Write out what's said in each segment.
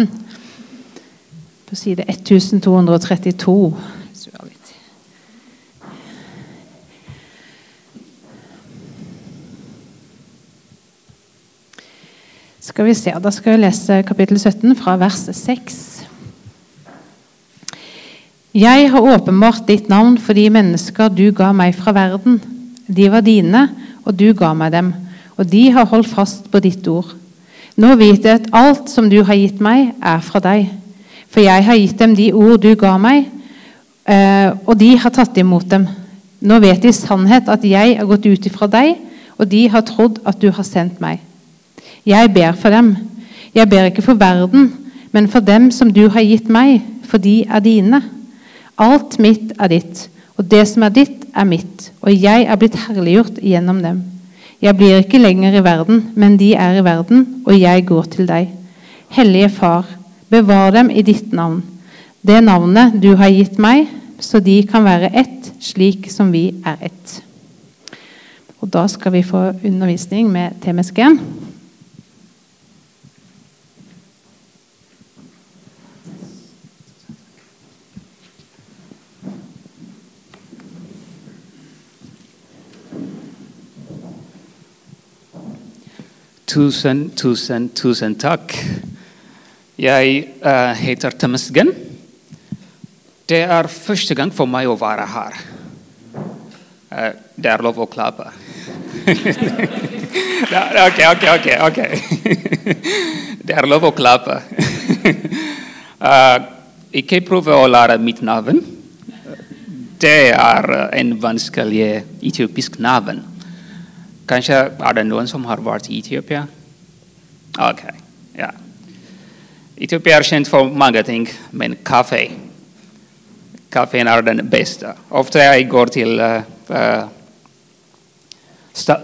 17. På side 1232. Skal vi se, Da skal vi lese kapittel 17 fra vers 6. Jeg har åpenbart ditt navn for de mennesker du ga meg fra verden. De var dine, og du ga meg dem, og de har holdt fast på ditt ord. Nå vet jeg at alt som du har gitt meg, er fra deg. For jeg har gitt dem de ord du ga meg, eh, og de har tatt imot dem. Nå vet de i sannhet at jeg er gått ut ifra deg, og de har trodd at du har sendt meg. Jeg ber for dem. Jeg ber ikke for verden, men for dem som du har gitt meg, for de er dine. Alt mitt er ditt, og det som er ditt, er mitt, og jeg er blitt herliggjort gjennom dem. Jeg blir ikke lenger i verden, men de er i verden, og jeg går til deg. Hellige Far, bevar dem i ditt navn, det navnet du har gitt meg, så de kan være ett, slik som vi er ett. Og Da skal vi få undervisning med TMSG. Tusen, tusen, tusen tack. Jag uh, eh, heter Temesgen. Det är första gången för mig att vara här. Uh, eh, det är lov att klappa. Okej, okej, okej, okej. det är lov att klappa. uh, eh, jag kan prova att lära mitt namn. Det är en vanskelig etiopisk namn. Kanske är det någon som har varit i Etiopien? Okej, okay. ja. Etiopien är känt för många ting, men kaffe Kaffen är den bästa. Ofta jag går till uh, uh,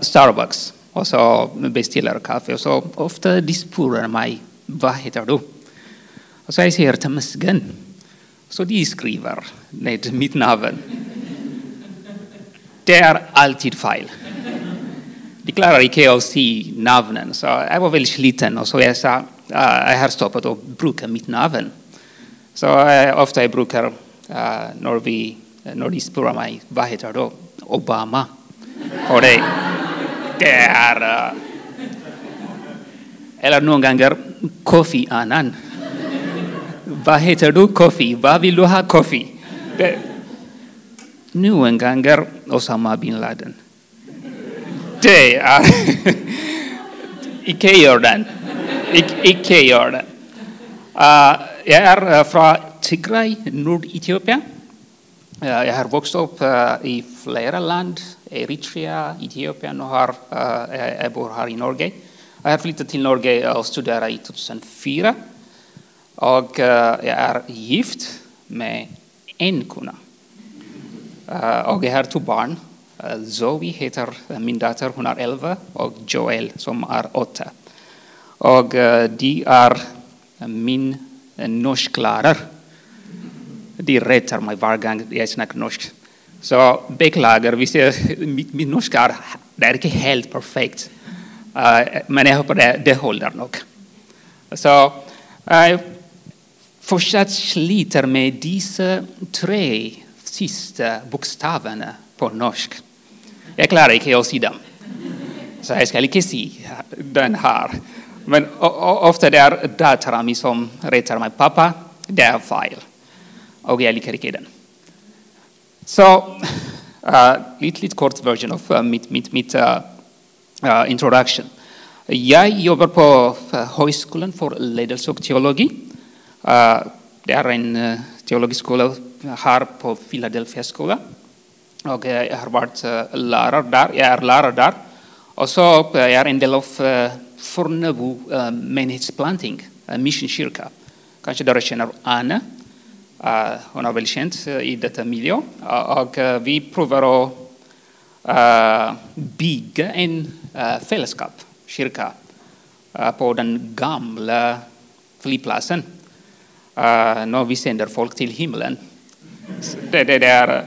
Starbucks och så beställer kaffe. Och så ofta de spårar mig. Vad heter du Och så jag säger Temesgen. Så de skriver ned mitt namn. Det är alltid fel. De klarar icke att se navnet. Så jag var väldigt sliten, Och så jag sa uh, jag har stoppat att bruka mitt namn. Så uh, ofta jag brukar, uh, när, vi, eh, när de spør mig, vad heter du Obama. Och det, det er Eller någon gånger Kofi Annan. Vad heter du? Kofi. Vad vill du ha? Kofi. Det, en gånger Osama bin Laden. Det icke Ikke gjør den. Ik ikke gjør. Uh, ah, jag är eh, från Tigray, Nord-Etiopia. Uh, eh, jag har vuxit upp uh, i flera land. Eritrea, Etiopien och har, jeg, bor här i Norge. Jag har flyttat till Norge och studerade i 2004. Og jag är gift med en kvinna och jag har två barn. Eh, Zoe heter eh, min dotter, hon är 11, och Joel, som är 8. Och eh, de är min norsklärare. De rättar mig varje gång jag snackar norsk. Så beklagar, hvis jeg, mitt, mitt norska er, det är inte helt perfekt. Men jag hoppas det, det håller nog. Så jag fortsatt sliter med dessa tre sista bokstäverna på norsk. Jag klarar inte att se dem. Så jag ska inte se den här. Men ofta det är dattera som rättar mig. 'Pappa, det är fel. Och jag liker inte den. Så uh, lite, lite kort version av uh, eh, mitt, mitt, mitt uh, introduction. Jag jobbar på Högskolan för ledelse och teologi. det är en teologisk skola här på Philadelphia skola. Og jeg har vært lærer der. Jeg er lærer der. Og så jeg er en del av Fornebu menighetsplanting, missionskyrka. Misjonskirka. Kanskje dere kjenner Ane. är hun er veldig kjent i dette miljøet. og vi prøver å bygge en fellesskap, kirke, på den gamle flyplassen. når vi sender folk til himmelen. Det, det, det er...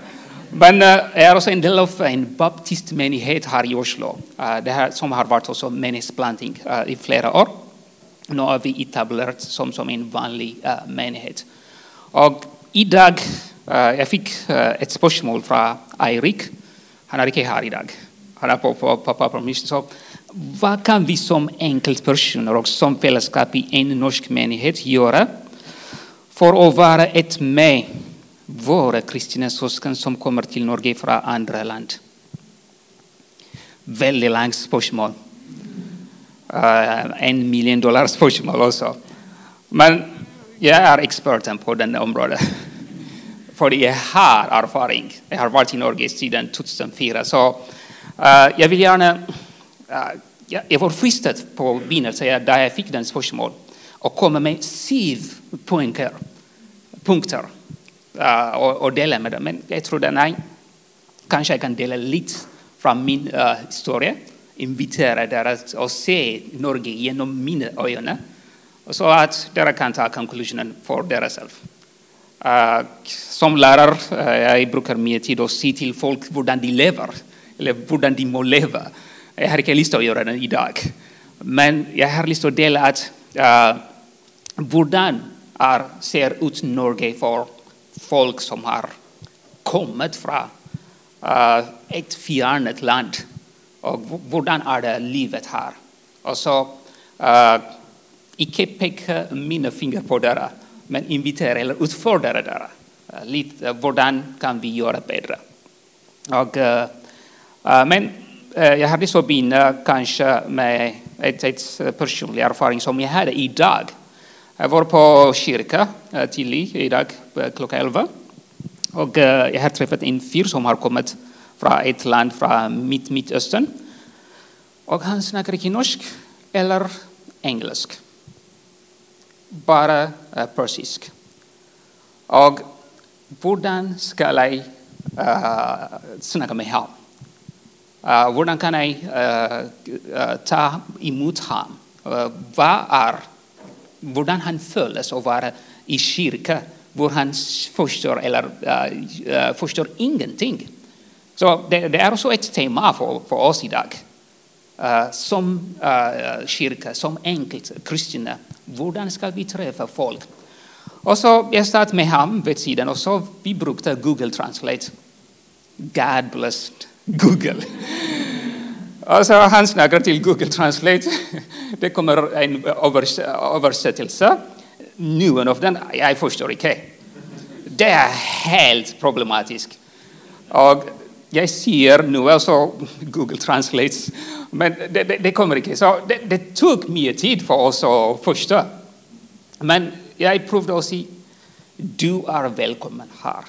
Men uh, är också en del av en baptistmenighet här i Oslo, eh, uh, her, som har varit också menighetsplanting uh, eh, i flera år. Nu är vi etablerat som, som en vanlig uh, menighet. Och idag, uh, jag fick uh, ett spörsmål från Eirik. Han är inte här idag. Han är på, på, på, på, på så Vad kan vi som enkeltpersoner och som fällskap i en norsk menighet göra för att vara ett med våra kristna syskon som kommer till Norge från andra land? Väldigt långt spörsmål. Uh, eh, en miljon dollar spörsmål också. Men jag är experten på den området. För jag har erfarenhet. Jag har varit i Norge sedan 2004. Så eh, uh, jag vill gärna... Uh, eh, jag var frestad på begynnelsen där jag fick den spörsmål och komma med sju punkter, punkter uh, och, och, dela med dem. Men jag trodde nej, kanske jag kan dela lite från min uh, historia, invitera dem att se Norge genom mina ögon så att de kan ta konklusionen för sig själva. Uh, som lärare uh, jag brukar mer tid att se till folk hur de lever, eller hur de må leva. Jag har inte lust att göra det idag. Men jag har lust att dela att uh, hur är, ser ut Norge för folk som har kommit från uh, eh, ett fjärnet land. Och hur är det livet här? Och så, uh, icke peka mina fingrar på det, men invitera eller utfordra det. Uh, eh, lite, uh, hur kan vi göra bättre? Och, uh, uh, men jag hade så binda kanske med ett, ett personlig erfarenhet som jag hade idag. Jag var på kyrka eh, tidigt idag eh, klockan 11. Och eh, jag har träffat en fyr som har kommit från ett land från mitt, Mittöstern. Och han snackar inte norsk eller engelsk. Bara persisk. Och hur ska jag uh, snacka med honom? Uh, hur kan jag uh, uh, ta emot honom? Uh, vad är, hur han följs att vara i kyrka, hur han förstår eller eh, eh, uh, förstår ingenting. Så det, det, är också ett tema för, för oss idag. Uh, eh, som uh, kyrka, som enkelt kristna, hur ska vi träffa folk? Och så jag satt med honom vid sidan och så vi brukade Google Translate. God bless Google. och så han snackar till Google Translate. Det kommer en översättelse. Nu av den, jag förstår inte. Det är helt problematiskt. Och jag ser nu alltså Google Translate, men det, det, det kommer inte. Så det, det, tog mer tid för oss att förstå. Men jag provade att säga, du är välkommen här.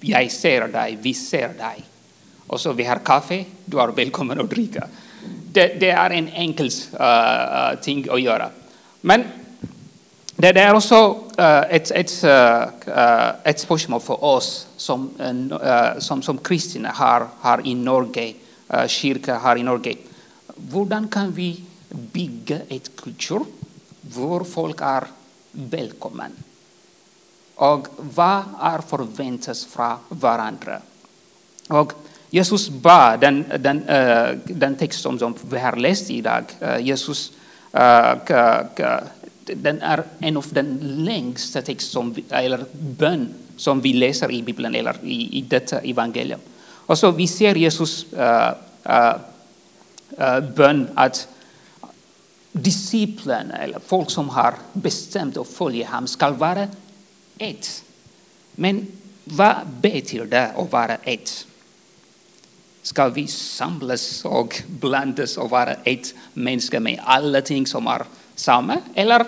Jag ser dig, vi ser dig. Och så vi har kaffe, du är välkommen att dricka. Det, det är en enkel uh, ting att göra. Men det är också uh, ett, ett, uh, ett spörsmål för oss som, uh, som, som kristna har, har i Norge, uh, kyrka här i Norge. Hur kan vi bygga ett kultur där folk är välkomna? Och vad är förväntas från varandra? Och Jesus bad den, den, eh, den text som vi har läst idag. Eh, Jesus eh, den är en av de längsta text som, eller bön som vi läser i Bibeln eller i, i detta evangelium. Och så vi ser Jesus uh, uh, uh, bön att disciplen, eller folk som har bestämt att följa honom, ska vara ett. Men vad betyder det att vara ett? Ska vi samlas och blandas och vara ett människa med alla ting som är samma? Eller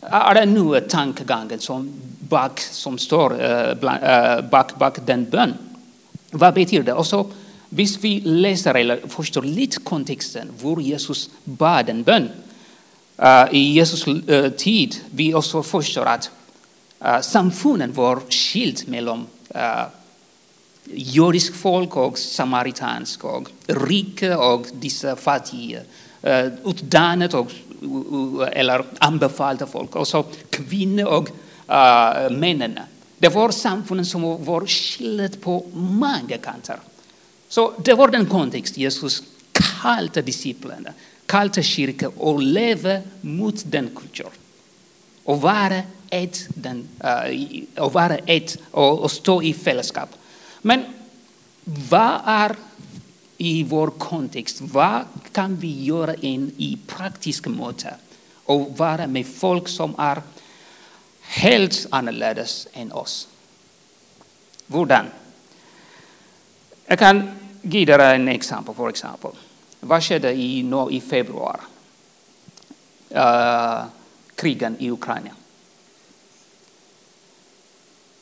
är det nu tankegången som, bak, som står eh, uh, bland, eh, bak, bak den bön? Vad betyder det? Och så, visst vi läser eller förstår lite kontexten, hur Jesus bad en bön. Eh, I Jesus tid vi också förstår att samfunden var skild mellan judisk folk och samaritansk och rika och dessa fattiga. Uh, och eller anbefallda folk. Och så kvinnor och uh, männen. Det var samfunden som var skilda på många kanter. Så det var den kontext Jesus kallade disciplerna, kallade kyrkan och leva mot den kulturen. Och vara ett, den, uh, och, vara ett och, och stå i fällskap. Men vad är i vår kontext, vad kan vi göra in i praktiska måte och vara med folk som är helt annorlunda än oss? Hvordan? Jag kan ge dig en exempel. För exempel. Vad skedde i, i februari? Uh, eh, krigen i Ukraina.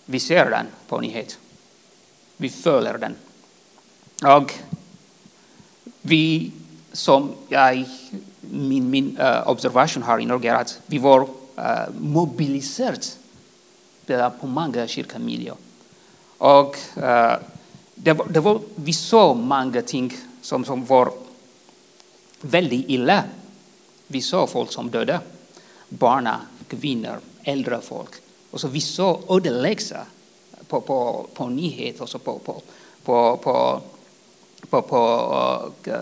Vi ser den på nyheterna. Vi följer den. Och vi, som jag, min, min uh, observation har i Norge är att vi var eh, uh, mobiliserade på många kyrkomiljöer. Och uh, det var, det var, vi såg många ting som, som var väldigt illa. Vi såg folk som döda, barn, kvinnor, äldre folk. Och så vi såg ödeläggelse på, på, på nyheter och på, på, på, på, på, på, eh,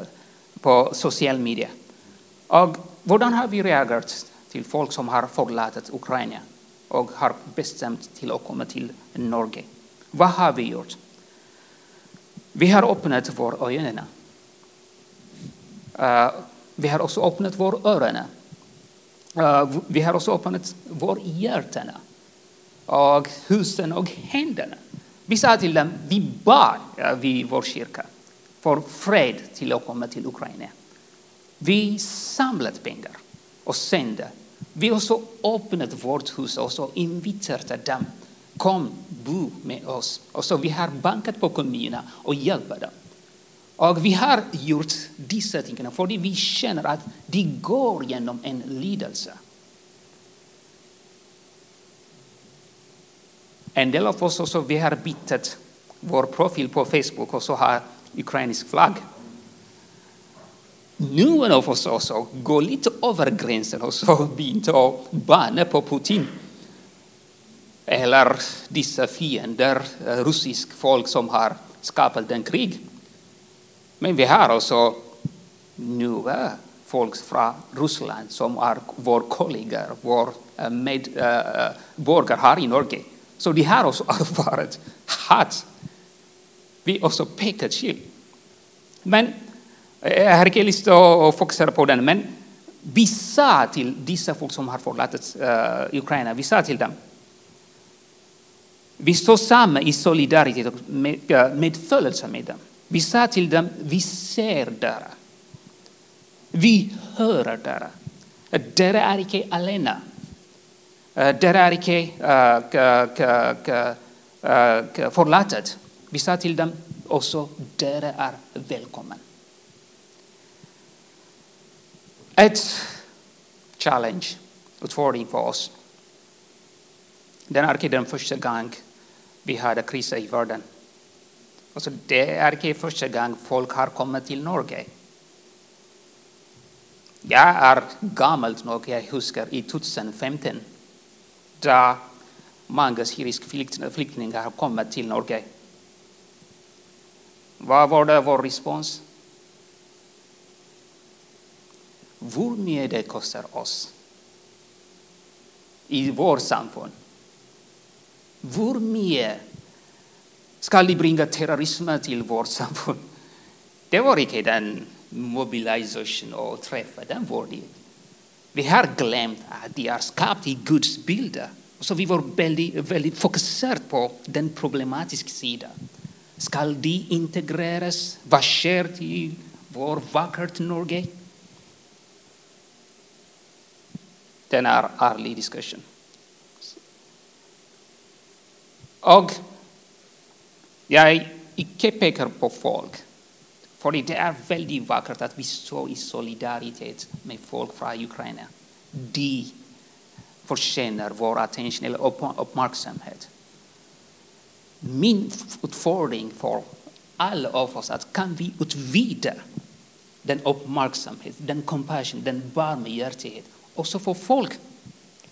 på social media. Och hur har vi reagerat till folk som har förlatit Ukraina och har bestämt till att komma till Norge? Vad har vi gjort? Vi har öppnat våra ögon. Uh, eh, vi har också öppnat våra öron. Uh, vi har också öppnat våra hjärtan och husen och händerna. Vi sa till dem, vi bad vid vår kyrka för fred till att komma till Ukraina. Vi samlade pengar och sände. Vi också öppnat vårt hus och inviterade dem Kom, bo med oss. Och så vi har bankat på kommunerna och hjälpt dem. Och vi har gjort dessa ting för vi känner att det går genom en lidelse. En del av oss också, vi har bytt vår profil på Facebook och så har ukrainsk flagg. Någon av oss också går lite över gränsen och så byter bana på Putin eller dessa fiender, eh, russisk folk som har skapat den krig. Men vi har också nya folk från Ryssland som är våra kollegor, våra eh, medborgare eh, här i Norge. Så de har också erfarit hat. Vi också pekar till. Men eh, jag har inte lust att fokusera på den, men vi sa till dessa folk som har förlatit uh, eh, Ukraina, vi sa till dem vi står samman i solidaritet och medföljelse med dem. Vi sa till dem, vi ser dem. Vi hör dem. Dere är icke alena. Eh, Dere är icke eh, eh, förlåtet. Vi sa till dem också, där är välkommen. Ett challenge, utfordring för oss. Den är inte den första gången vi hade kriser i världen. Alltså det är inte första gången folk har kommit till Norge. Jag är gammal nog, jag huskar i 2015 där många syriska flyktingar har kommit till Norge. Vad var det vår respons? Hur mycket det kostar oss i vårt samfund hur mycket ska vi bringa terrorism till vårt samfund? Det var inte den mobilisation och träffa, den var det. Vi har glömt att de är skapade i Guds bild. Så vi var väldigt, väldigt fokuserade på den problematiska sidan. Ska de integreras? Vad sker till vår vackert Norge? Den är ärlig diskussion. Och jag icke pekar på folk, för det är väldigt vackert att vi står i solidaritet med folk från Ukraina. De förtjänar vår attention eller uppmärksamhet. Min utfordring för alla av oss att kan vi utvida den uppmärksamhet, den compassion, den barmhärtighet också för folk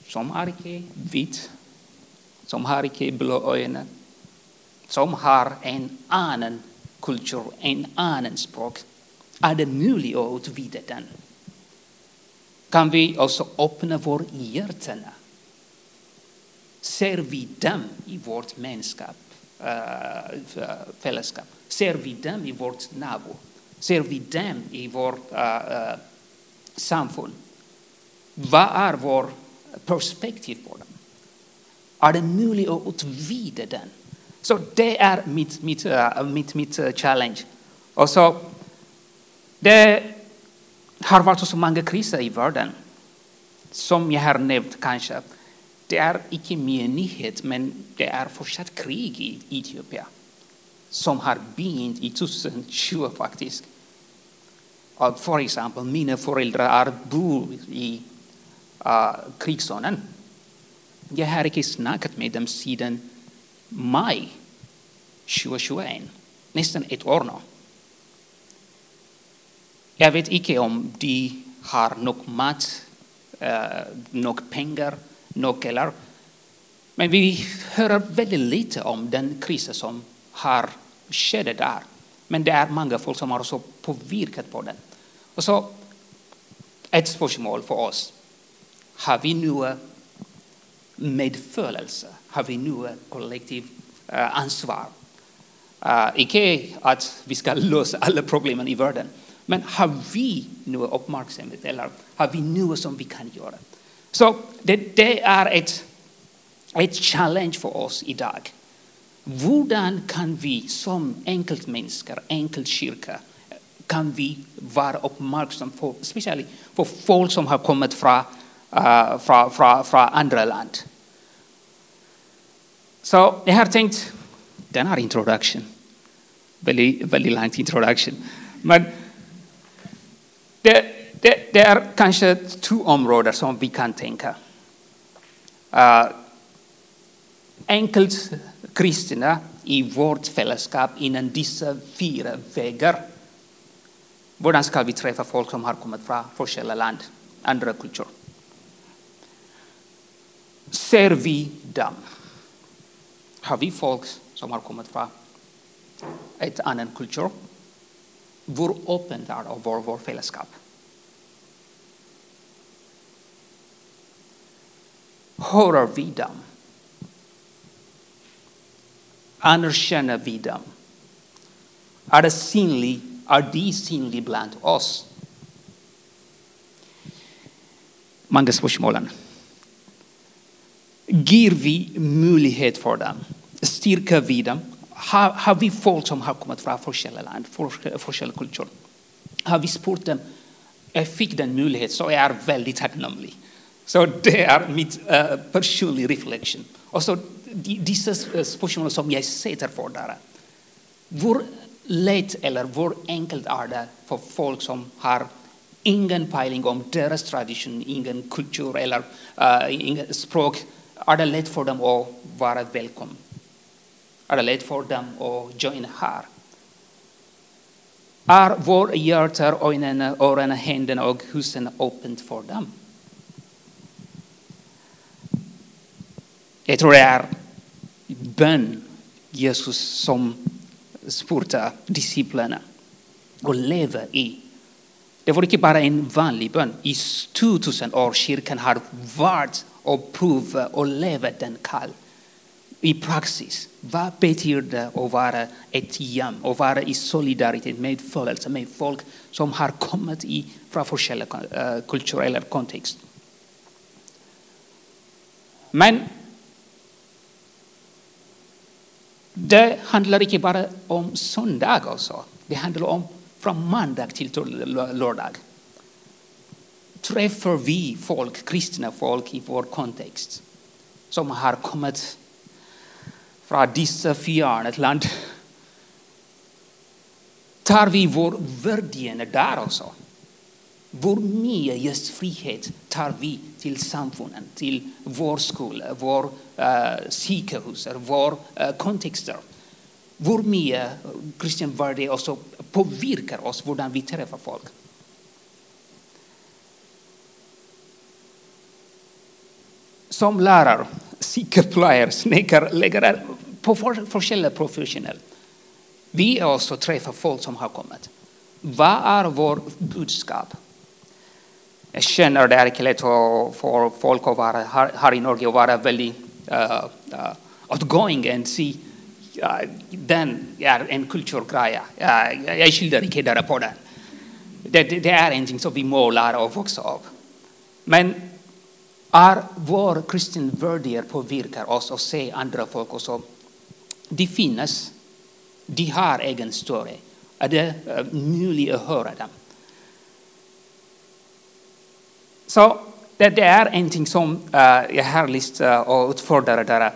som är icke vit, som har icke blå ögon, som har en kultur, en annan språk. Är det möjligt att utvidga den? kan vi också öppna våra hjärtan. Ser vi dem i vårt mänskap, äh, fällskap? Ser vi dem i vårt nabo? Ser vi dem i vårt äh, samfund? Vad är vår perspektiv på dem? Är det möjligt att utvidga den? Så det är mitt, mitt, mitt, mitt challenge. Och så, det har varit så många kriser i världen. Som jag har nämnt kanske. Det är icke mer nyhet, men det är fortsatt krig i Etiopien. Som har begynt i 2020 faktiskt. Och för exempel, mina föräldrar bor i uh, krigszonen. Jag har inte snackat med dem sedan maj 2021, nästan ett år nu. Jag vet inte om de har nog mat, uh, nog pengar, nog eller. Men vi hör väldigt lite om den krisen som har skett där. Men det är många folk som har så påverkat på den. Och så ett spörsmål för oss. Har vi nu eh, Medfödelse Har vi nu ett kollektivt eh, ansvar? Uh, att vi ska lösa alla problemen i världen, men har vi nu uppmärksamhet eller har vi nu som vi kan göra? Så det, det är ett, ett challenge för oss idag. Hur kan vi som enkeltmänniskor, enkeltkyrka, kan vi vara uppmärksamma speciellt för folk som har kommit från uh, från, från, från andra land. Så jag har tänkt, den här introduktion, väldigt, väldigt lång introduktion, men det, det, det, är kanske två områden som vi kan tänka. Uh, enkelt kristna i vårt fällskap inom dessa fyra vägar. Hur ska vi träffa folk som har kommit från olika land, andra kulturer? Ser vi dem? Har vi folk som har kommit från ett annan kultur? Hur öppen är vår, vår fällskap? Hör vi dem? Anerkänner vi dem? Är, det synlig, är de synliga bland oss? Många spörsmål. Ger vi möjlighet för dem? Styrker vi dem? Har, har vi folk som har kommit från olika land, olika kulturer? Har vi spurt dem? Jag fick den möjligheten, så jag är väldigt tacknämlig. Så det är mitt uh, personliga reflektion. Och så dessa eh, spörsmål som jag sätter för där. Hur lätt eller hur enkelt är det för folk som har ingen pejling om deras tradition, ingen kultur eller uh, ingen språk är det lätt för dem att vara välkomna? Är det lätt för dem att joina här? Är våra hjärta, ögonen, öronen, händerna och husen öppna för dem? Jag tror det är bön Jesus som spurtar disciplerna och lever i. Det var inte bara en vanlig bön. I 2000 år kyrkan har varit och prova och leva den kall i praxis. Vad betyder det att vara ett jam och vara i solidaritet med födelse med folk som har kommit i, från olika eh, kulturella kontext? Men det handlar inte bara om söndag också. Det handlar om från måndag till lördag träffar vi folk, kristna folk i vår kontext som har kommit från dessa fjärnet land. Tar vi vår värdighet där också? Vår nya gästfrihet tar vi till samfunden, till vår skola, vår eh, uh, psykhus, vår uh, kontexter. Vår nya eh, kristen värde också påverkar oss hur vi träffar folk. Som lärare, cykelplöjare, snickare, på olika professioner. Vi också alltså träffar folk som har kommit. Vad är vårt budskap? jag känner det är inte lätt för folk att vara här, här i Norge och vara väldigt uh, uh, outgoing and see uh, den är en kulturgrej. Uh, jag skildrar inte det på den. Det, det, det är någonting som vi må lära och växa av. Men är vår kristen värderingar påverkar oss och se andra folk också. De finns, de har egen story. Är det eh, möjligt att höra dem? Så det, det är någonting som uh, jag har läst uh, och utfordra där.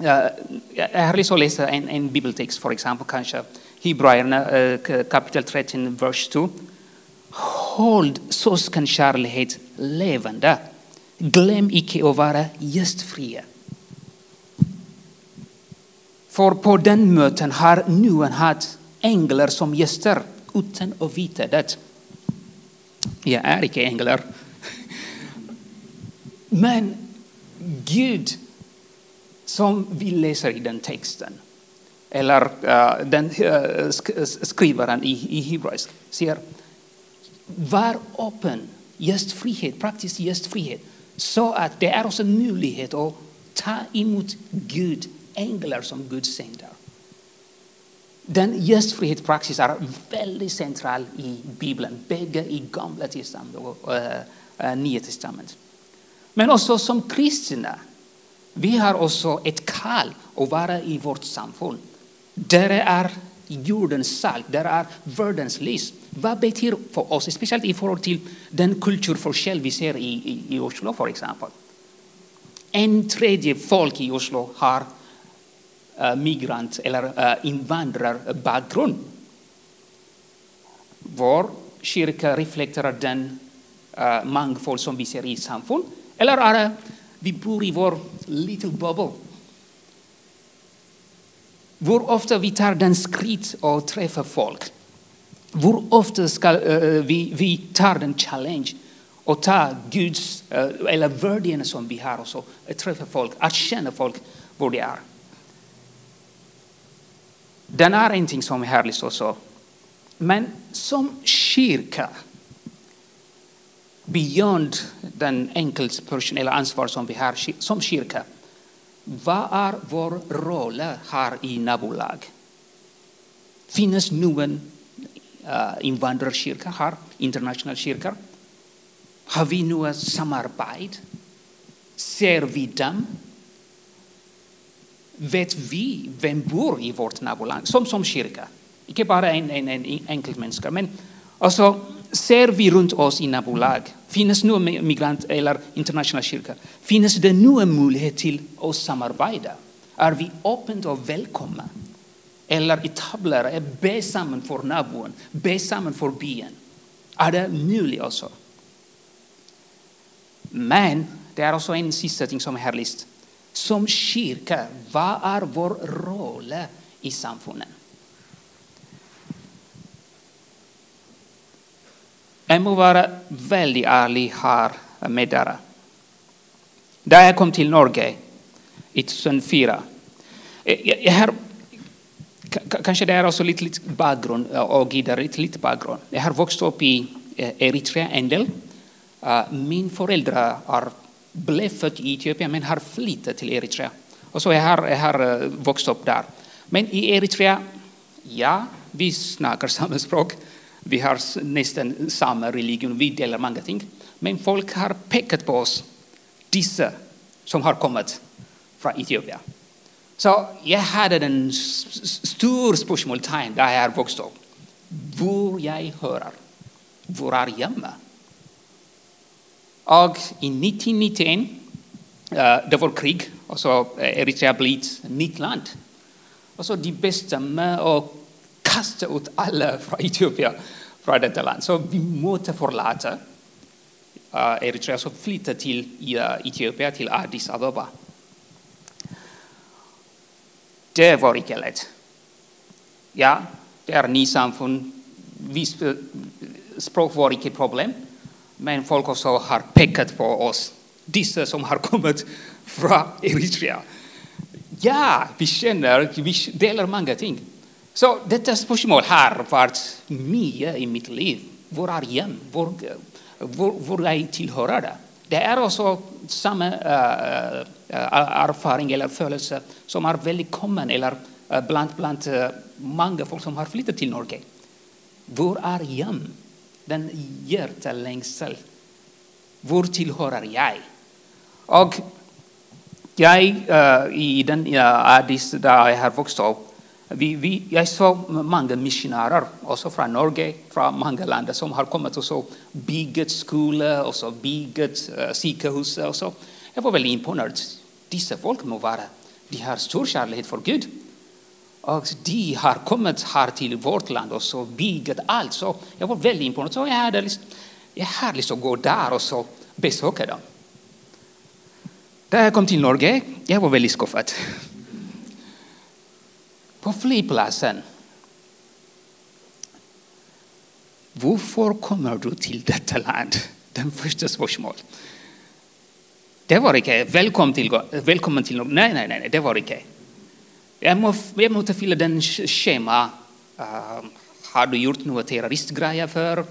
Uh, jag har läst och läst en, en bibeltext, för exempel kanske Hebreerna uh, kapitel 13, vers 2. Håll syskonkärlighet levande. Glöm icke att vara gästfria. För på den möten har Noen haft änglar som gäster utan att veta det. Jag är icke änglar. Men Gud, som vi läser i den texten, eller uh, den uh, skrivaren i, i hebreisk, säger var öppen, gästfrihet, praktisk gästfrihet, så att det är också en möjlighet att ta emot Gud, änglar som Gud sänder. Den gästfrihetspraxis är väldigt central i Bibeln, bägge i Gamla testamentet och äh, Nya testamentet. Men också som kristna, vi har också ett kall att vara i vårt samfund. Där är jordens salt, där är världens lys. Vad betyder för oss, speciellt i förhållande till den kulturförskäll vi ser i, i, i Oslo för exempel. En tredje folk i Oslo har uh, migrant eller uh, invandrarbakgrund. Vår kyrka reflekterar den uh, mångfald som vi ser i samfund. Eller är det vi bor i vår little bubble? Hur ofta vi tar den skritt och träffar folk. Hur ofta ska uh, vi, vi tar den challenge och tar Guds, uh, eller värdena som vi har och så, att träffa folk, att känna folk var de är. Den är någonting som är härligt också. Men som kyrka, beyond den enkeltpersonella ansvar som vi har som kyrka, vad är vår roll här i nabolag? Finns någon uh, invandrarkyrka här, internationell kyrka? Har vi något samarbete? Ser vi dem? Vet vi vem bor i vårt nabolag? Som, som kyrka. Inte bara en, en, en enkel människa. Men alltså, ser vi runt oss i nabolag, finns nu migrant eller internationella kyrka, finns det nu en möjlighet till att samarbeta? Är vi öppna och välkomna? Eller etablerade, be samman för nabon, be samman för byn? Är det möjligt också? Men det är också en sista ting som är härligt. Som kyrka, vad är vår roll i samfundet? Jag må vara väldigt ärlig här med er. Där jag kom till Norge 2004, eh, jag har, kanske det är också lite, lite bakgrund eh, och Gidar lite, lite bakgrund. Jag har vuxit upp i eh, Eritrea en del. Min föräldrar har blev född i Etiopien men har flyttat till Eritrea. Och så jag har jag har vuxit upp där. Men i Eritrea, ja, vi snackar samma språk. Vi har nästan samma religion, vi delar många ting. Men folk har pekat på oss, dessa som har kommit från Etiopien. Så jag hade en stor spörsmålstecken där jag växte upp. Var jag hörar, var är hemma? Och i 1991, eh, det var krig, och så eh, Eritrea blev ett nytt land. Och så de bestämde och kasta ut alla från Etiopien från detta land. Så vi måste förlata eh, Eritrea och flytta till eh, Etiopien, till Addis Abeba. Det var inte lätt. Ja, det är ny samfund. Eh, språk var inte problem. Men folk också har pekat på oss, dessa som har kommit från Eritrea. Ja, vi känner, vi delar många ting. Så detta spörsmål har varit mycket i mitt liv. Var är jag? Var, tillhör jag? jeg tilhører det. Det också samma äh, erfaring eller födelse som är väldigt kommen eller, äh, bland, bland äh, många folk som har flyttat till Norge. Var är jag? Den hjärtelängsel. Var tillhör jag? Och jag äh, i den Addis där jag har vuxit upp vi, vi, jag såg många missionärer, också från Norge, från många länder som har kommet og byggt skole och bygget uh, sykehus. Også. Jag var väldigt imponerad. Dessa folk må vara, De har stor kärlek för Gud. Och de har kommit här till vårt land och så byggt allt. Så jag var väldigt imponerad. Så jag hade lyst, jeg har gå där och så besöka dem. När jag kom till Norge, jag var väldigt skuffad. På flygplatsen. Varför kommer du till detta land? Den första spörsmålet. Det var inte välkommen till, välkommen till nej, nej, nej, det var inte. Jag, må, jag måste fylla den schema. Uh, har du gjort några terroristgrejer för?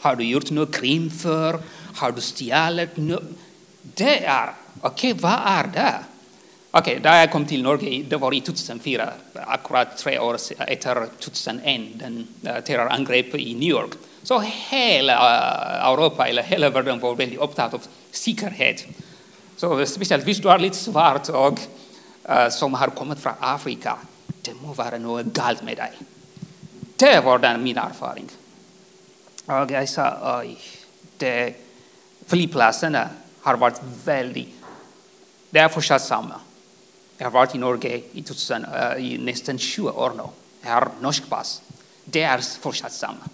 Har du gjort något krim för? Har du stjälat? noe Det okej, okay, vad är det? Okej, okay, där jag kom till Norge, det var i 2004, akkurat tre år efter 2001, den uh, i New York. Så hela eh, Europa eller hela världen, var väldigt upptagen av säkerhet. Så speciellt visst du är lite svart och uh, som har kommit från Afrika. Det må vara något galt med dig. Det var den min erfaring. Och jag sa oj, det, flygplatserna har varit väldigt... Det är fortsatt samma. Jag har varit i Norge i, 2000, uh, eh, i nästan 20 år nu. Jag har norsk pass. Det är fortsatt samma.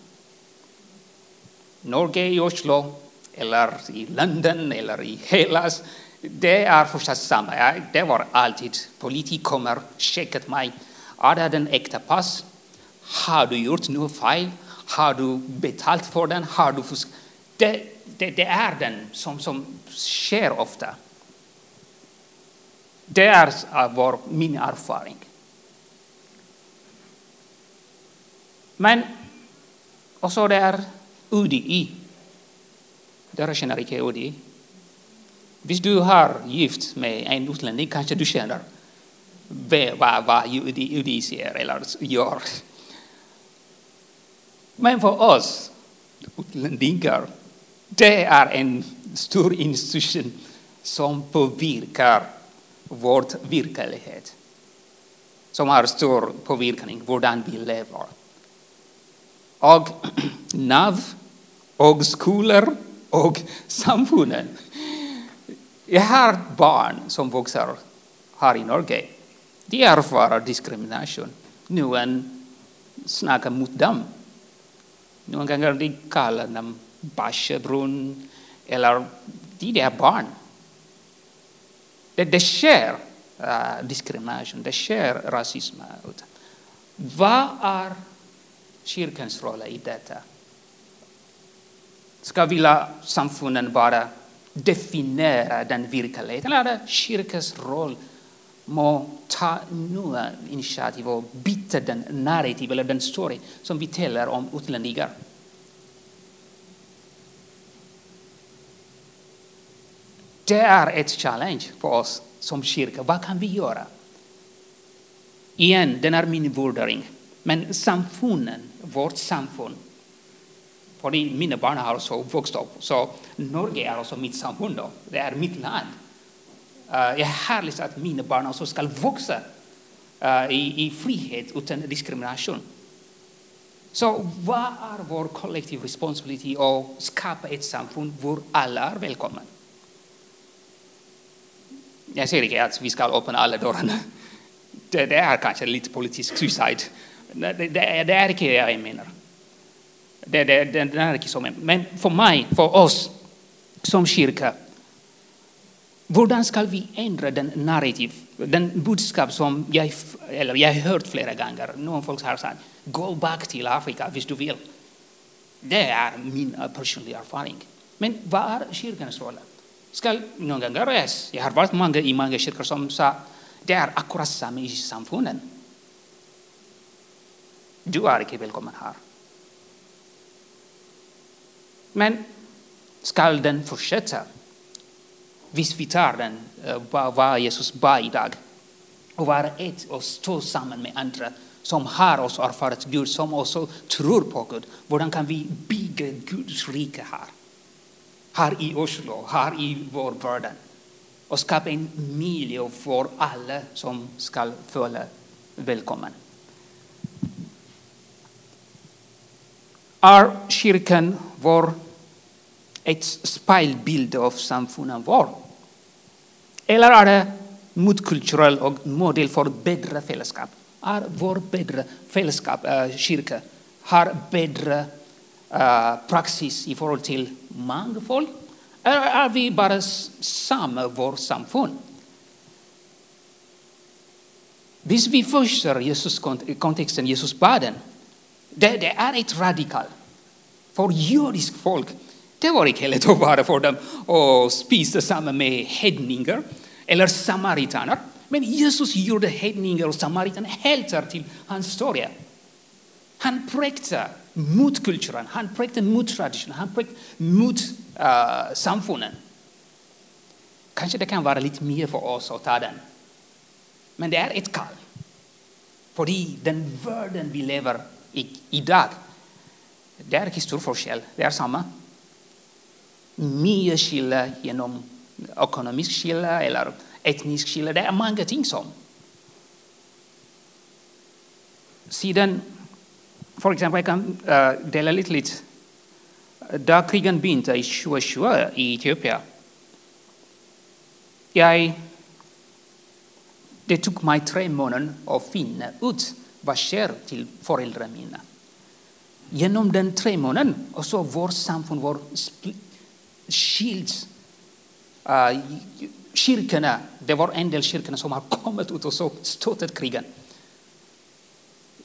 Norge i Oslo eller i London eller i Hellas det är fortsatt samma. Ja, det var alltid Politiker kommer, sjekket mig. Är det den äkta pass? Har du gjort något fel? Har du betalt för den? Har du fusk? Det, det, det är den som, som sker ofta. Det er vår, min erfaring. Men det er UDI. Dere kjenner ikke UDI? Hvis du har gift med en utlending, kanskje du kjenner hva, hva UDI, UDI sier eller gjør. Men for oss utlendinger det er en stor institusjon som påvirker vår verklighet Som har stor påverkan på hur vi lever. Och Nav och skolor och samfunden. Jag har barn som vuxer här i Norge. De erfarer Nu Noen snackar mot dem. Någon kallar de kaller dem eller de er barn. Det, det sker uh, diskrimination, det sker rasism. Uh, Vad är kyrkans roll i detta? Ska vilja samfunden bara definiera den verkligheten? eller er kyrkans roll må ta nya initiativ och byta den narrativ eller den story som vi talar om utlänningar? Det är ett challenge för oss som kyrka. Vad kan vi göra? Igen, den är min vurdering. Men samfunden, vårt samfund, för mina barn har också vuxit upp. Så Norge är också mitt samfund. Då. Det är mitt land. Uh, är härligt att mina barn också ska växa uh, eh, i, i, frihet utan diskrimination. Så vad är vår kollektiv responsibilitet att skapa ett samfund där alla är välkomna? Jag säger inte att vi ska öppna alla dörrarna. Det, det är kanske lite politisk suicide. Det, det, det är inte det jag menar. Det, er ikke sånn. Men för mig, för oss som kyrka, hur ska vi ändra den narrativ, den budskap som jag, eller jag hört flera gånger? Någon folk har sagt 'gå back till Afrika om du vill. Det är min personliga erfarenhet. Men vad är kyrkans roll? Ska noen ganger har varit många i många kyrkor som sa det är akkurat samma i samfunden. Du är inte välkommen här. Men skall den fortsätta? Visst, vi tar den, eh, vad Jesus bad idag, och vara ett och stå samman med andra som har oss erfarit Gud, som också tror på Gud, Hur kan vi bygga Guds rike här? Här i Oslo, här i vår värld, och skapa en miljö för alla som ska följa välkommen. Är kyrkan vår ett spegelbild av samfundet? vår? Eller är det motkulturell och modell för bättre fällskap? Är vår bättre fällskap, äh, kyrka, har bättre äh, praxis i förhållande till mangfold? Eller är vi bara samma vårt samfund? Visst, vi förstår Jesus kontexten, Jesus baden, det, det är ett radikal. För judisk folk det var inte lätt att vara för dem och spisa samma med hedningar eller samaritaner. Men Jesus gjorde hedningar och samaritaner helter till hans historia. Han prekte mot kulturen, han prekte mot traditionen, han prekte mot uh, samfunden. Kanske det kan vara lite mer för oss att ta den. Men det är ett kall. Fordi den världen vi lever i idag, det är ikke stor. Det är samma. Mer skillnad genom ekonomisk skillnad eller etnisk skillnad. Det är många ting som. Sedan For example, eksempel, jeg kan eh, dele litt, litt. Da krigen begynte i 2020 uh, i Etiopia jeg det tok meg tre måneder å finne ut hva skjer till foreldrene mina. Genom den tre månedene også vårt samfunn var spl- skilt. Uh, kyrkorna, det var en del kyrkorna som har kommit ut och så støttet krigen.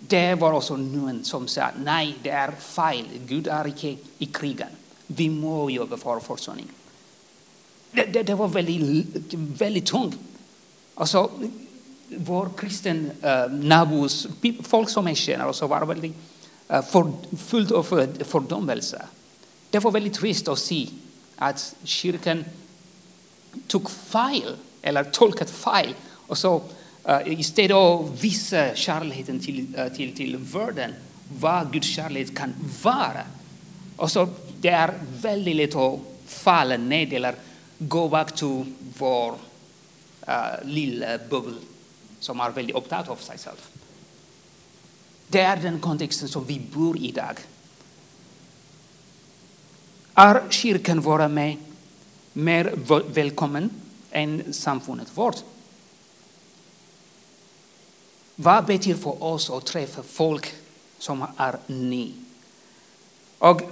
Det var också någon som sa nej, det är fel, Gud är icke i krigen. Vi må jobba för försoning. Det, det, det var väldigt, väldigt tungt. Alltså, vår kristen uh, nabos, folk som jag känner, också var väldigt uh, för, fullt av för, fördömelse. Det var väldigt trist att se att kyrkan tog fel, eller tolkat fel, och så Eh, uh, I stedet å vise kjærligheten till uh, til, til Guds kärlek kan vara. Och så Det är väldigt lätt att falla ned eller gå tillbaka till vår uh, lilla bubbel som är väldigt upptagen av sig själv. Det är den kontexten som vi bor i i dag. kyrkan kirken med mer välkommen än samfundet vårt? Vad betyder för oss att träffa folk som är nye? Och uh,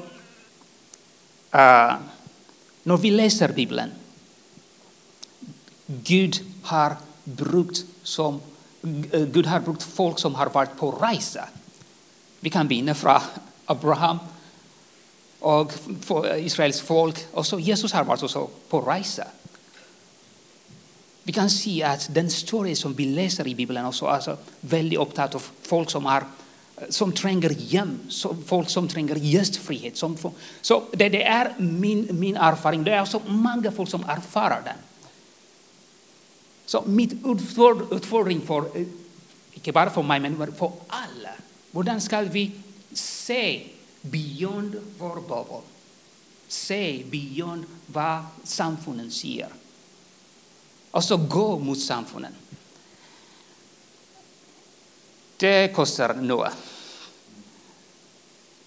när vi läser Bibeln, Gud har brukt som eh, Gud har brukt folk som har varit på resa. Vi kan vinna från Abraham och Israels folk. Også Jesus har varit också på resa. Vi kan se att den story som vi läser i Bibeln också är alltså väldigt opptatt av folk som, er, uh, som tränger hem, som, folk som tränger gästfrihet. Som, så det, det är min, min erfarenhet. Det är så många folk som erfar den. Så mitt utford- utfordring för, uh, inte bara för mig, men för alla, hur ska vi se beyond vår boble? Se beyond vad samfunden ser? Och så gå mot samfunden. Det kostar något.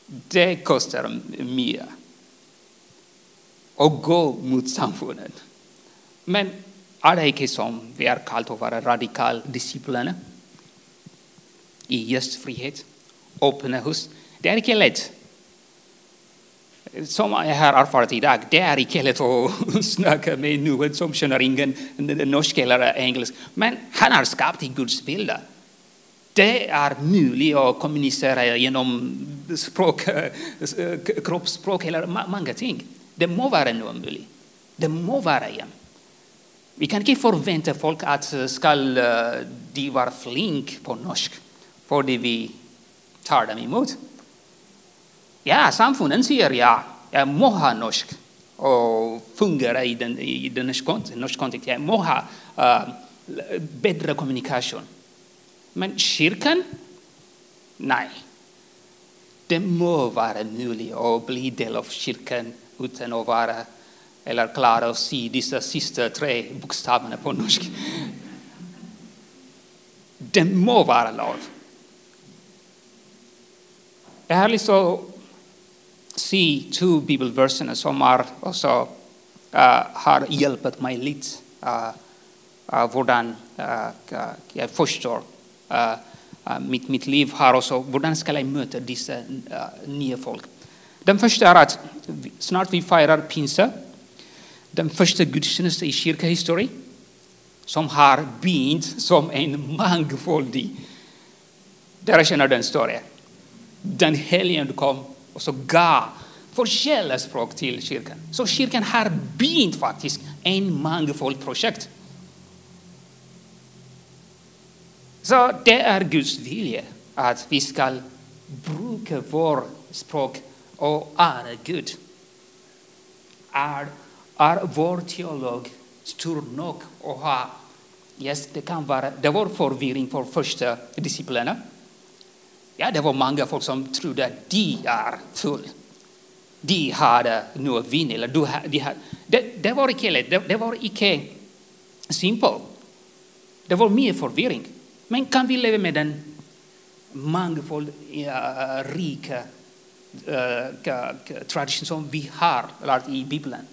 Det kostar mer. Och gå mot samfunden. Men alla det som vi är kallt att vara radikale i I gjestfrihet, öppna hus. Det är inte lätt. Som jag har erfarit idag, det är inte lätt att snacka med någon som känner ingen norsk eller engelsk. Men han har skapt i Guds bild. Det är möjligt att kommunicera genom språk, kroppsspråk eller många ting. Det må vara möjligt. Det må vara igen. Vi kan inte förvänta folk att ska eh, de vara flink på norsk det vi tar dem emot. Ja, samfunden säger ja, jag må ha norsk. och fungera i den, i den norska kontexten. Jag må ha uh, eh, bättre kommunikation. Men kyrkan? Nej. Det må vara möjligt att bli del av kyrkan utan att vara eller klara att se dessa sista tre bokstäverna på norska. Det må vara lov. Jag har se två bibelverser som är också, uh, har hjälpt mig lite uh, uh, hurdan uh, jag förstår uh, uh, mitt, mitt liv och också, Hur ska jag möta dessa uh, uh nya uh, uh, folk. Den första är att snart vi firar pinsa, den första gudstjänsten i kyrkohistoria som har bint som en mangfoldig. Där känner den storyn. Den helgen kom och så gav olika till kyrkan. Så kyrkan har bint faktiskt en mångfald projekt. Så det är Guds vilja att vi ska bruka vårt språk och ära Gud. Är, är vår teolog stor nog att ha Yes, det kan vara, det var förvirring för första disciplinerna. Ja, det var många folk som trodde att de är full. De hade nu vin. Eller de hade, det, det var icke lätt, det, det var icke simpelt. Det var mer förvirring. Men kan vi leva med den mångfald, ja, rika uh, tradition som vi har lärt i Bibeln?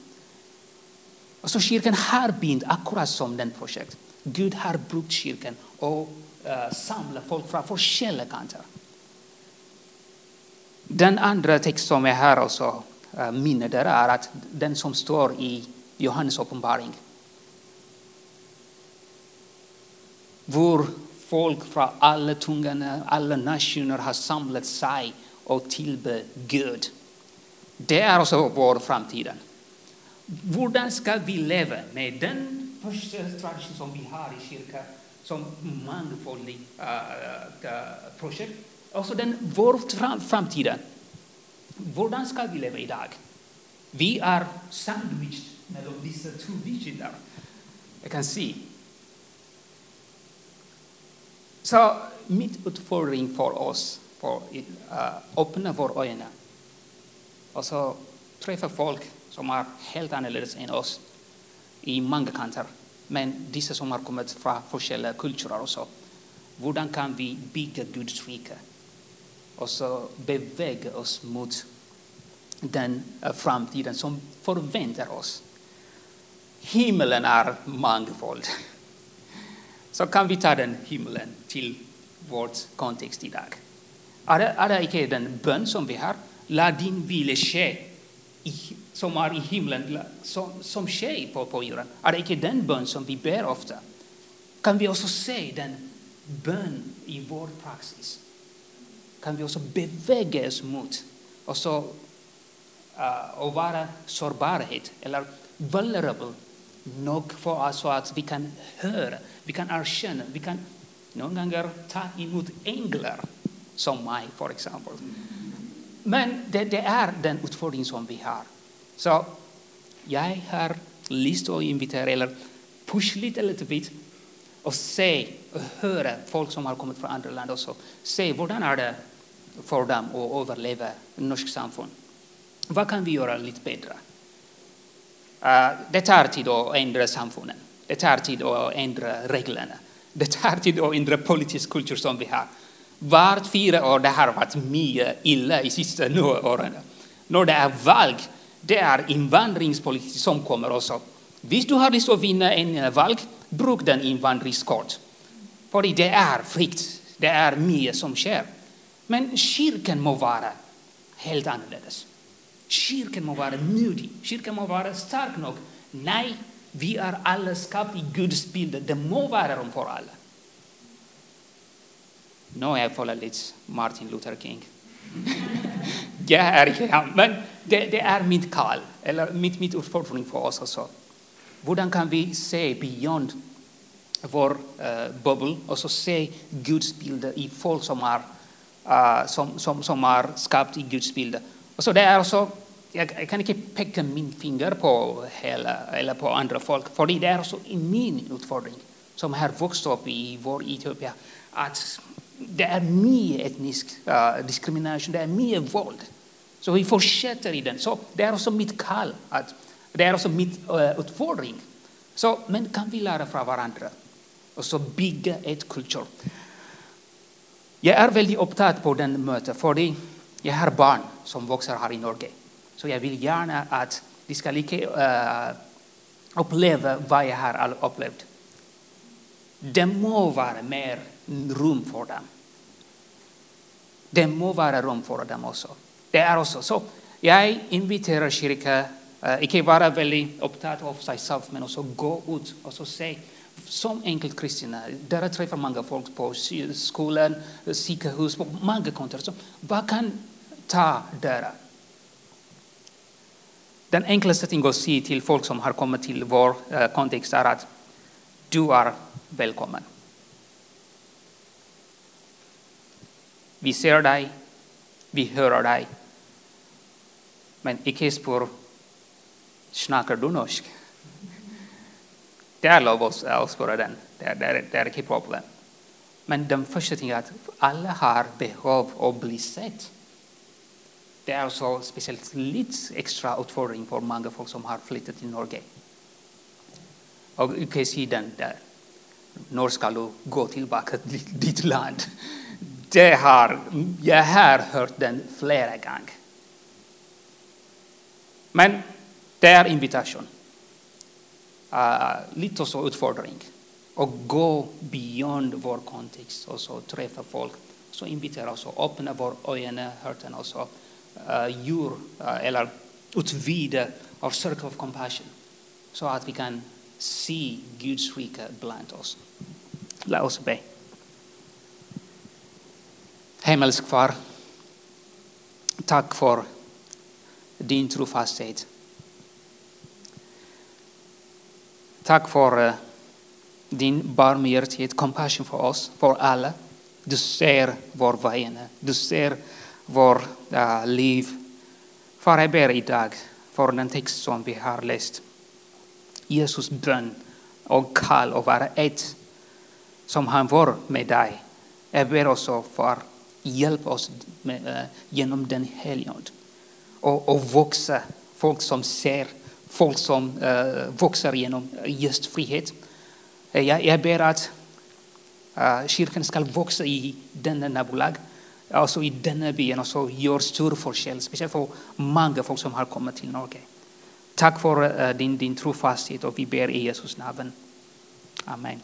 Och så kyrkan har bind akkurat som den projekt. Gud har brukt kyrkan och uh, samlat folk från olika kanter. Den andra text som jag här också eh, minne där är att den som står i Johannes uppenbaring. Vår folk från alla tungarna, alla nationer har samlat sig och tillbe Gud. Det är också vår framtid. Hur ska vi leva med den första tradition som vi har i kyrkan som mångfaldig uh, uh, projekt. Alltså den vår framtiden. Hur ska vi leva idag? Vi är sandwiched mellan dessa två visioner. Jag kan se. Så mitt utfordring för oss för att uh, eh, öppna våra ögon och så träffa folk som är helt annorlunda än oss i många kanter. Men dessa som har kommit från olika kulturer och så. Hur kan vi bygga Guds rike? Och så beväga oss mot den eh, framtiden som förväntar oss. Himlen är mångfald. Så kan vi ta den himlen till vår kontext idag. Är det, är det inte den bön som vi har? Låt din vilja ske som är i himlen som, som sker på, på jorden? Är det inte den bön som vi ber ofta? Kan vi också se den bön i vår praxis? Kan vi också beväga oss mot och, så, uh, eh, och vara sårbarhet eller vulnerable nog för oss så att vi kan höra, vi kan erkänna, vi kan någon gånger ta emot änglar som mig, för exempel. Men det, det är den utfordring som vi har. Så jag har lust att invitera, eller pusha lite, lite bit och se och höra folk som har kommit från andra länder också. Se hur är det för dem att överleva norsk samfund. Vad kan vi göra lite bättre? Uh, det tar tid att ändra samfunden. Det tar tid att ändra reglerna. Det tar tid att ändra politisk kultur som vi har. Vart fyra år det har varit mycket illa i sista åren. När det är val det är invandringspolitik som kommer också. Visst du har lust att vinna en val, bruk den invandringskort. För det är fritt, det är mycket som sker. Men kyrkan må vara helt annorlunda. Kyrkan må vara modig, kyrkan må vara stark nog. Nej, vi är alla skapade i Guds bild, det må vara om för alla. Nu har jag fått lite Martin Luther King. jag är inte men det, det, är mitt kall, eller mitt, mitt utfordring för oss också. Hur kan vi se beyond vår eh, uh, bubbel och så se Guds bilder i folk som är, uh, Eh, som, som, som är skapat i Guds bild. Och så det är också, jag, kan inte peka min finger på hela, eller på andra folk, för det är också min utfordring, som har vuxit upp i vår Etiopia, Att det är mer etnisk eh, uh, diskrimination, det är mer våld. Så vi fortsätter i den. Så det är också mitt kall. att, det är också mitt uh, utfordring. Så, men kan vi lära från varandra och så bygga ett kultur. Jeg er veldig opptatt på den møtet, fordi jeg har barn som vokser her i Norge. Så jeg vil gjerne at de skal ikke eh, uh, oppleve hva jeg har opplevd. Det må være mer rom for dem. Det må være rom for dem også. Det er også. Så jeg inviterer kirka uh, eh, ikke bare veldig opptatt av seg selv, men også gå ut og så se. Som enkeltkristne där träffar många folk på skolan, sjukhus, på många kontor. Vad kan ta där? Den enklaste ting att säga till folk som har kommit till vår eh, kontext är att du är välkommen. Vi ser dig, vi hör dig. men i spør snackar du norsk. Det er lov å spørre den. Det er, det, er, det ikke problem. Men den første tingen er at alle har behov å bli sett. Det er også spesielt litt ekstra utfordring for mange folk som har flyttet til Norge. Og ikke si den der Når skal du gå tilbake til ditt land? Det har, jeg har hørt den flere ganger. Men det er invitasjon. Ah, uh, litt også utfordring. Och gå beyond vår kontext och så träffa folk. Så invitera oss och öppna våra ögon, øyne, och så Uh, gjør, uh, eller utvida our circle of compassion. Så att vi kan se Guds rike bland oss. Låt oss be. Himmelsk Far, tack för din trofasthet. Tack för eh, din barmhärtighet, compassion för oss, för alla. Du ser vår veiene. Du ser vår uh, liv. Far, jag ber idag för den text som vi har läst. Jesus' bön och kall och vara ett som han var med dig. Jag ber också för hjälp oss med, uh, genom Den helgen och, och vuxa folk som ser, folk som uh, genom just frihet. Eh, jag, jag ber att uh, kyrkan ska växa i denna nabolag, alltså i denna byn, och så gör stor forskjell, speciellt för många folk som har kommit till Norge. Tack för uh, din, din trofasthet, och vi ber i Jesus namn. Amen.